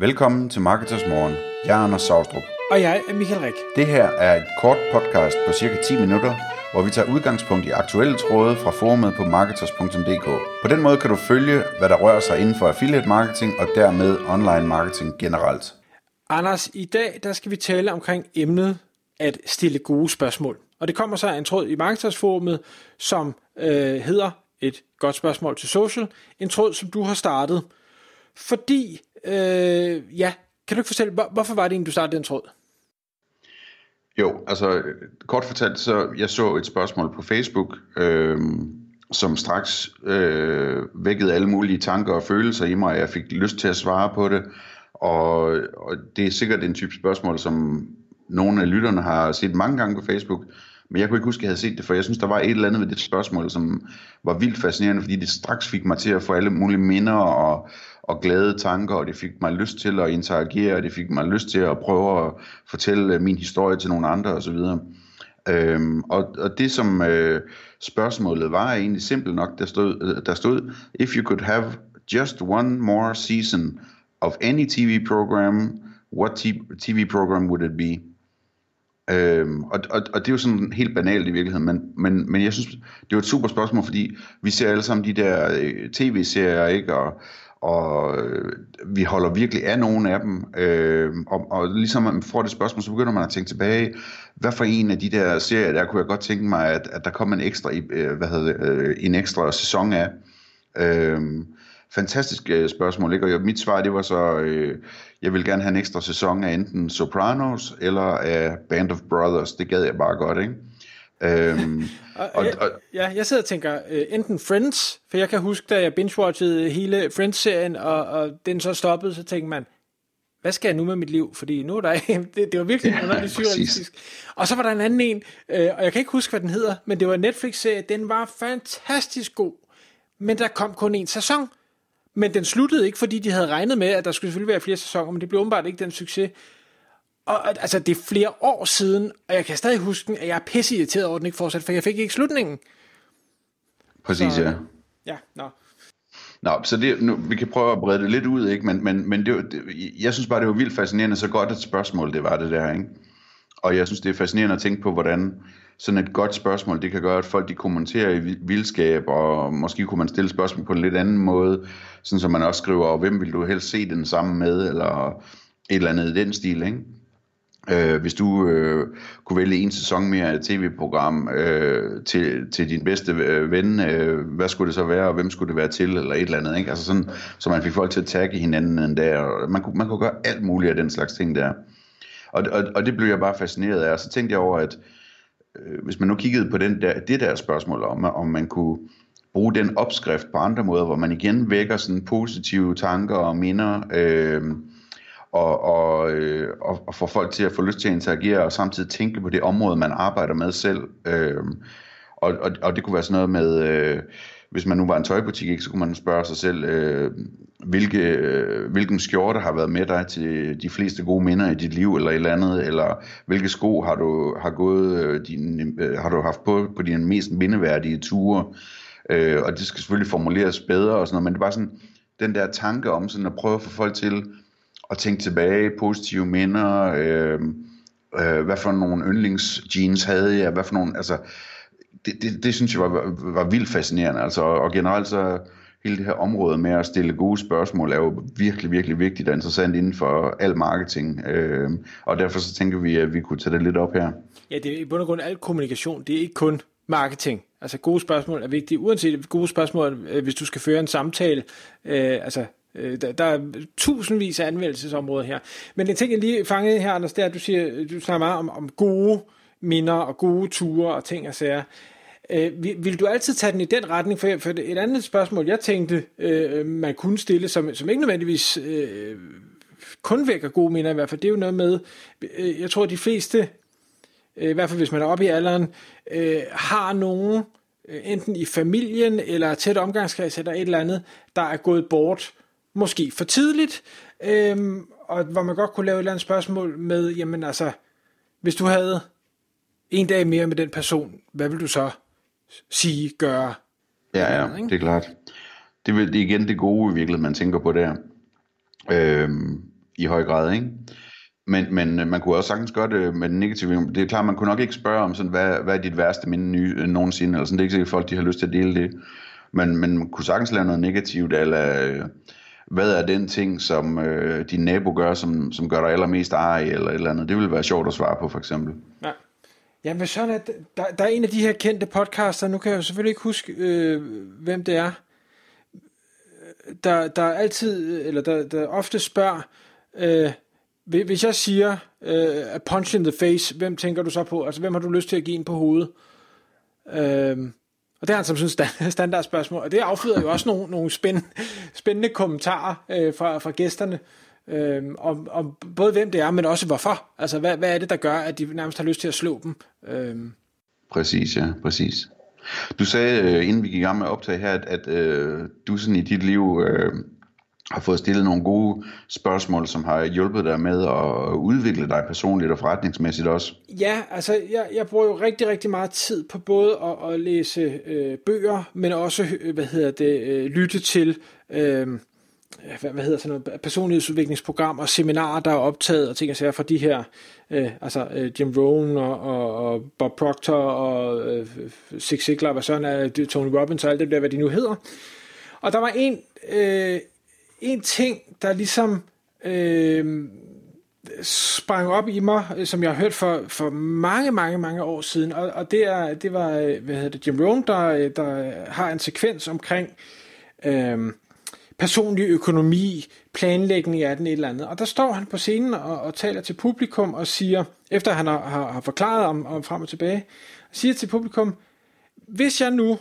Velkommen til Marketers Morgen. Jeg er Anders Saustrup. Og jeg er Michael Rik. Det her er et kort podcast på cirka 10 minutter, hvor vi tager udgangspunkt i aktuelle tråde fra forumet på marketers.dk. På den måde kan du følge, hvad der rører sig inden for affiliate marketing og dermed online marketing generelt. Anders, i dag der skal vi tale omkring emnet at stille gode spørgsmål. Og det kommer så af en tråd i Marketers-forumet, som øh, hedder et godt spørgsmål til social. En tråd, som du har startet. Fordi, øh, ja, kan du ikke fortælle, hvor, hvorfor var det egentlig, du startede den tråd? Jo, altså kort fortalt, så jeg så et spørgsmål på Facebook, øh, som straks øh, vækkede alle mulige tanker og følelser i mig, og jeg fik lyst til at svare på det. Og, og det er sikkert en type spørgsmål, som nogle af lytterne har set mange gange på Facebook, men jeg kunne ikke huske, at jeg havde set det, for jeg synes, der var et eller andet ved det spørgsmål, som var vildt fascinerende, fordi det straks fik mig til at få alle mulige minder og, og glade tanker, og det fik mig lyst til at interagere, og det fik mig lyst til at prøve at fortælle øh, min historie til nogle andre osv. Øhm, og, og det som øh, spørgsmålet var er egentlig simpelt nok, der stod, øh, der stod, if you could have just one more season of any TV program, what TV program would it be? Øhm, og, og, og det er jo sådan helt banalt i virkeligheden, men, men, men jeg synes, det er et super spørgsmål, fordi vi ser alle sammen de der øh, tv-serier, ikke? Og, og øh, vi holder virkelig af nogle af dem, øh, og, og ligesom man får det spørgsmål, så begynder man at tænke tilbage, hvad for en af de der serier, der kunne jeg godt tænke mig, at, at der kom en ekstra, øh, hvad hedder øh, en ekstra sæson af. Øh, fantastisk øh, spørgsmål, ikke? og mit svar det var så, øh, jeg vil gerne have en ekstra sæson af enten Sopranos eller af Band of Brothers, det gad jeg bare godt, ikke? Øhm, og, og, og, ja, jeg sidder og tænker, øh, enten Friends, for jeg kan huske, da jeg binge-watchede hele Friends-serien, og, og den så stoppede, så tænkte man, hvad skal jeg nu med mit liv? Fordi nu er der det, det var virkelig ja, underligt surrealistisk. Og så var der en anden en, øh, og jeg kan ikke huske, hvad den hedder, men det var en Netflix-serie, den var fantastisk god, men der kom kun en sæson, men den sluttede ikke, fordi de havde regnet med, at der skulle selvfølgelig være flere sæsoner, men det blev åbenbart ikke den succes. Og altså, det er flere år siden, og jeg kan stadig huske at jeg er pisse irriteret over, at den ikke fortsatte, for jeg fik ikke slutningen. Præcis, så, ja. Ja, nå. Nå, så det, nu, vi kan prøve at brede det lidt ud, ikke? men, men, men det, det, jeg synes bare, det var vildt fascinerende, så godt et spørgsmål det var det der. Ikke? Og jeg synes, det er fascinerende at tænke på, hvordan sådan et godt spørgsmål, det kan gøre, at folk de kommenterer i vildskab, og måske kunne man stille spørgsmål på en lidt anden måde, sådan som man også skriver, hvem vil du helst se den sammen med, eller et eller andet i den stil, ikke? Øh, hvis du øh, kunne vælge en sæson mere af et tv-program øh, til, til din bedste øh, ven, øh, hvad skulle det så være, og hvem skulle det være til, eller et eller andet, ikke? Altså sådan, så man fik folk til at tagge hinanden en der, og man kunne, man kunne gøre alt muligt af den slags ting der. Og, og, og det blev jeg bare fascineret af, og så tænkte jeg over, at øh, hvis man nu kiggede på den der, det der spørgsmål om, om man kunne bruge den opskrift på andre måder, hvor man igen vækker sådan positive tanker og minder, øh, og, og, øh, og, og få folk til at få lyst til at interagere, og samtidig tænke på det område, man arbejder med selv. Øh, og, og, og det kunne være sådan noget med, øh, hvis man nu var en tøjbutik, ikke, så kunne man spørge sig selv, øh, hvilke, øh, hvilken skjorte har været med dig til de fleste gode minder i dit liv, eller et eller andet, eller hvilke sko har du, har gået, øh, din, øh, har du haft på på dine mest mindeværdige ture, øh, og det skal selvfølgelig formuleres bedre og sådan noget, men det er bare sådan, den der tanke om sådan at prøve at få folk til at tænke tilbage, positive minder, øh, øh, hvad for nogle yndlingsjeans havde jeg, hvad for nogle, altså, det, det, det synes jeg var, var vildt fascinerende, altså, og generelt så, hele det her område med at stille gode spørgsmål er jo virkelig, virkelig vigtigt og interessant inden for al marketing. Øh, og derfor så tænker vi, at vi kunne tage det lidt op her. Ja, det er i bund og grund al kommunikation. Det er ikke kun marketing. Altså gode spørgsmål er vigtige, uanset gode spørgsmål, øh, hvis du skal føre en samtale. Øh, altså Øh, der, der er tusindvis af anvendelsesområder her. Men en ting, jeg lige fangede her, Anders, det er, at du, siger, du snakker meget om, om gode minder og gode ture og ting og sager. Øh, vil, du altid tage den i den retning? For, for et andet spørgsmål, jeg tænkte, øh, man kunne stille, som, som ikke nødvendigvis øh, kun vækker gode minder i hvert fald, det er jo noget med, øh, jeg tror de fleste, øh, i hvert fald hvis man er oppe i alderen, øh, har nogen, øh, enten i familien eller tæt omgangskreds eller et eller andet, der er gået bort, måske for tidligt, øh, og hvor man godt kunne lave et eller andet spørgsmål med, jamen altså, hvis du havde en dag mere med den person, hvad vil du så sige, gøre. Ja, ja, det er klart. Det er, igen det gode i virkeligheden, man tænker på der. Øhm, i høj grad, ikke? Men, men øh, man kunne også sagtens gøre det med den negative. Det er klart, man kunne nok ikke spørge om, sådan, hvad, hvad er dit værste minde nye, nogensinde, eller sådan. det er ikke sikkert, at folk de har lyst til at dele det. Men, men man kunne sagtens lave noget negativt, eller øh, hvad er den ting, som øh, din nabo gør, som, som gør dig allermest ej, eller et eller andet. Det ville være sjovt at svare på, for eksempel. Ja. Ja, men sådan at der, der er en af de her kendte podcaster, nu kan jeg jo selvfølgelig ikke huske, øh, hvem det er, der, der altid, eller der, der ofte spørger, øh, hvis jeg siger øh, a punch in the face, hvem tænker du så på? Altså, hvem har du lyst til at give en på hovedet? Øh, og det er han som sådan standard standardspørgsmål, og det afføder jo også nogle, nogle spændende, spændende kommentarer øh, fra, fra gæsterne, øh, om, om både hvem det er, men også hvorfor. Altså, hvad, hvad er det, der gør, at de nærmest har lyst til at slå dem? Øh. Præcis, ja, præcis. Du sagde, øh, inden vi gik i gang med at optage her, at, at øh, du sådan i dit liv øh, har fået stillet nogle gode spørgsmål, som har hjulpet dig med at udvikle dig personligt og forretningsmæssigt også. Ja, altså jeg, jeg bruger jo rigtig, rigtig meget tid på både at, at læse øh, bøger, men også, øh, hvad hedder det, øh, lytte til... Øh, hvad, hvad hedder sådan noget, personlighedsudviklingsprogram og seminarer, der er optaget og ting og sager fra de her, øh, altså øh, Jim Rohn og, og, og Bob Proctor og øh, Zig Ziglar, hvad sådan er, Tony Robbins og alt det der, hvad de nu hedder. Og der var en, øh, en ting, der ligesom øh, sprang op i mig, øh, som jeg har hørt for, for mange, mange, mange år siden, og, og det, er, det var, øh, hvad hedder det, Jim Rohn, der, øh, der har en sekvens omkring øh, personlig økonomi, planlægning af den et eller andet. Og der står han på scenen og, og taler til publikum og siger, efter han har, har, har forklaret om, om frem og tilbage, siger til publikum, hvis jeg nu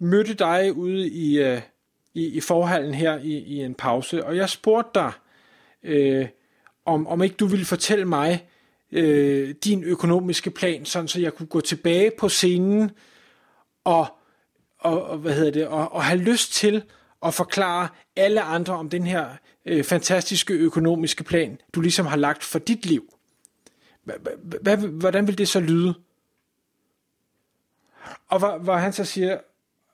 mødte dig ude i, Øh, i, i forhallen her i, i en pause, og jeg spurgte dig, øh, om, om ikke du ville fortælle mig øh, din økonomiske plan, sådan så jeg kunne gå tilbage på scenen og, og, og hvad hedder det, og, og have lyst til at forklare alle andre om den her øh, fantastiske økonomiske plan, du ligesom har lagt for dit liv. Hvordan vil det så lyde? Og hvor, hvor han så siger,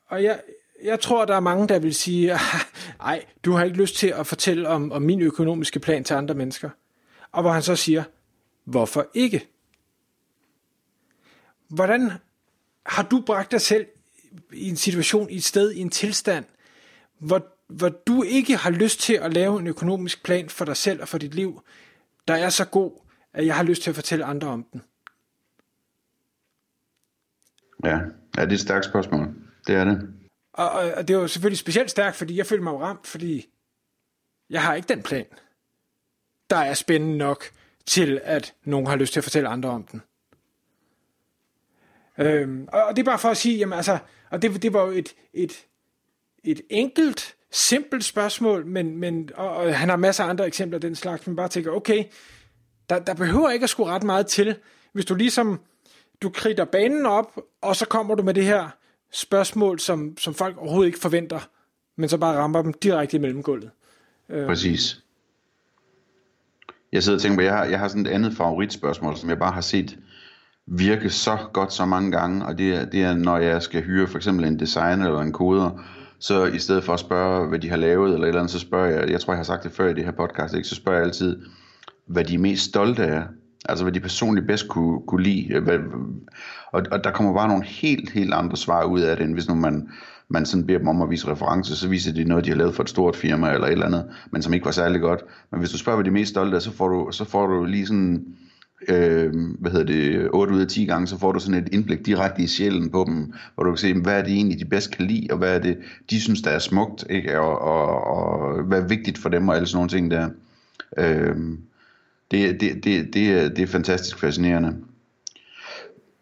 og jeg, jeg tror, der er mange, der vil sige, nej, du har ikke lyst til at fortælle om, om min økonomiske plan til andre mennesker. Og hvor han så siger, hvorfor ikke? Hvordan har du bragt dig selv i en situation, i et sted, i en tilstand, hvor, hvor du ikke har lyst til at lave en økonomisk plan for dig selv og for dit liv, der er så god, at jeg har lyst til at fortælle andre om den? Ja, ja det er et stærkt spørgsmål. Det er det. Og, og, og det var selvfølgelig specielt stærkt, fordi jeg følte mig ramt, fordi jeg har ikke den plan, der er spændende nok til, at nogen har lyst til at fortælle andre om den. Øhm, og, det er bare for at sige, jamen altså, og det, det var jo et, et, et enkelt, simpelt spørgsmål, men, men og, og han har masser af andre eksempler af den slags, men bare tænker, okay, der, der behøver ikke at skulle ret meget til, hvis du ligesom, du kridter banen op, og så kommer du med det her spørgsmål, som, som folk overhovedet ikke forventer, men så bare rammer dem direkte i mellemgulvet. Øh, Præcis. Jeg sidder og tænker på, jeg har, jeg har sådan et andet favoritspørgsmål, som jeg bare har set virke så godt så mange gange, og det er, det er når jeg skal hyre for eksempel en designer eller en koder, så i stedet for at spørge, hvad de har lavet eller et eller andet, så spørger jeg, jeg tror jeg har sagt det før i det her podcast, ikke? så spørger jeg altid, hvad de er mest stolte af. Altså hvad de personligt bedst kunne, kunne lide. Øh, hvad, og, og der kommer bare nogle helt, helt andre svar ud af det, end hvis nu man, man sådan beder dem om at vise referencer, så viser de noget, de har lavet for et stort firma eller et eller andet, men som ikke var særlig godt. Men hvis du spørger, hvad de er mest stolte af, så får du, så får du lige sådan, øh, hvad hedder det, 8 ud af 10 gange, så får du sådan et indblik direkte i sjælen på dem, hvor du kan se, hvad er det egentlig, de bedst kan lide, og hvad er det, de synes, der er smukt, ikke? Og, og, og hvad er vigtigt for dem, og alle sådan nogle ting der. Øh, det, det, det, det, er, det er fantastisk fascinerende.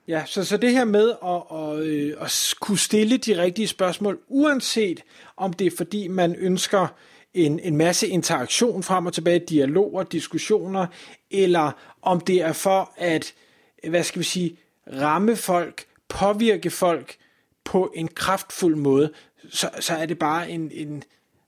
Ja, så, så det her med at, at, øh, at kunne stille de rigtige spørgsmål, uanset om det er fordi man ønsker en, en masse interaktion frem og tilbage, dialoger, diskussioner, eller om det er for at, hvad skal vi sige, ramme folk, påvirke folk på en kraftfuld måde, så, så er det bare en, en,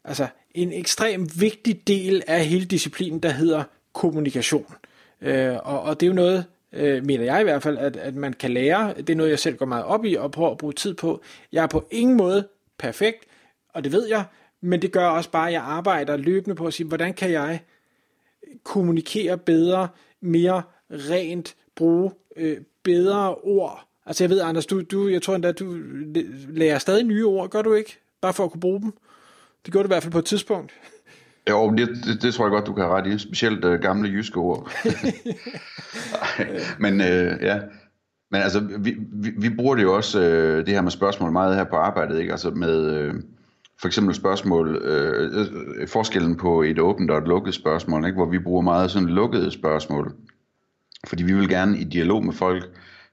altså en ekstrem vigtig del af hele disciplinen, der hedder kommunikation. Øh, og, og det er jo noget, øh, mener jeg i hvert fald, at, at man kan lære. Det er noget, jeg selv går meget op i og prøver at bruge tid på. Jeg er på ingen måde perfekt, og det ved jeg, men det gør også bare, at jeg arbejder løbende på at sige, hvordan kan jeg kommunikere bedre, mere rent, bruge øh, bedre ord. Altså jeg ved, Anders, du, du, jeg tror endda, du lærer stadig nye ord, gør du ikke? Bare for at kunne bruge dem. Det gjorde du i hvert fald på et tidspunkt. Jo, det, det, det tror jeg godt, du kan have ret i. Specielt uh, gamle jyske ord. men øh, ja, men altså, vi, vi, vi bruger det jo også, øh, det her med spørgsmål meget her på arbejdet, ikke? Altså med øh, for eksempel spørgsmål, øh, øh, forskellen på et åbent og et lukket spørgsmål, ikke? Hvor vi bruger meget sådan lukkede spørgsmål. Fordi vi vil gerne i dialog med folk,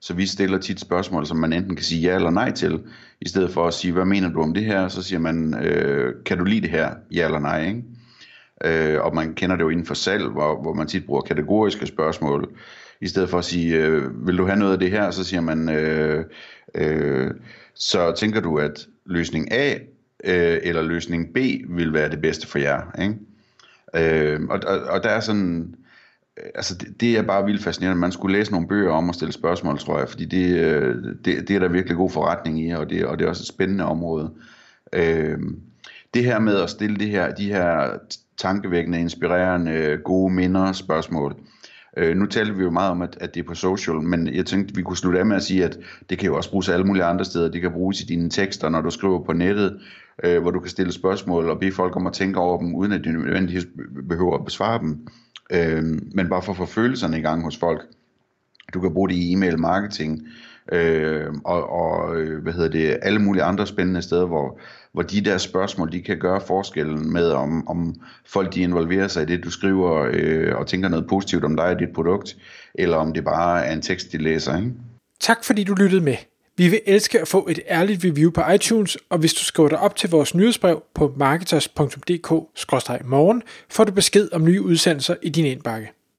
så vi stiller tit spørgsmål, som man enten kan sige ja eller nej til, i stedet for at sige, hvad mener du om det her? Så siger man, øh, kan du lide det her? Ja eller nej, ikke? Øh, og man kender det jo inden for salg, hvor, hvor man tit bruger kategoriske spørgsmål, i stedet for at sige, øh, vil du have noget af det her, så siger man, øh, øh, så tænker du, at løsning A øh, eller løsning B vil være det bedste for jer. Ikke? Øh, og, og, og der er sådan, øh, altså det, det er bare vildt fascinerende. Man skulle læse nogle bøger om at stille spørgsmål, tror jeg, fordi det, øh, det, det er der virkelig god forretning i, og det, og det er også et spændende område. Øh, det her med at stille det her, de her tankevækkende, inspirerende, gode minder spørgsmål, Øh, nu taler vi jo meget om, at, at det er på social, men jeg tænkte, vi kunne slutte af med at sige, at det kan jo også bruges alle mulige andre steder. Det kan bruges i dine tekster, når du skriver på nettet, øh, hvor du kan stille spørgsmål og bede folk om at tænke over dem, uden at de nødvendigvis behøver at besvare dem. Øh, men bare for at få følelserne i gang hos folk. Du kan bruge det i e-mail marketing, øh, og, og øh, hvad hedder det, alle mulige andre spændende steder, hvor, hvor de der spørgsmål, de kan gøre forskellen med, om, om folk de involverer sig i det, du skriver, øh, og tænker noget positivt om dig og dit produkt, eller om det bare er en tekst, de læser. Ikke? Tak fordi du lyttede med. Vi vil elske at få et ærligt review på iTunes, og hvis du skriver dig op til vores nyhedsbrev på marketers.dk-morgen, får du besked om nye udsendelser i din indbakke.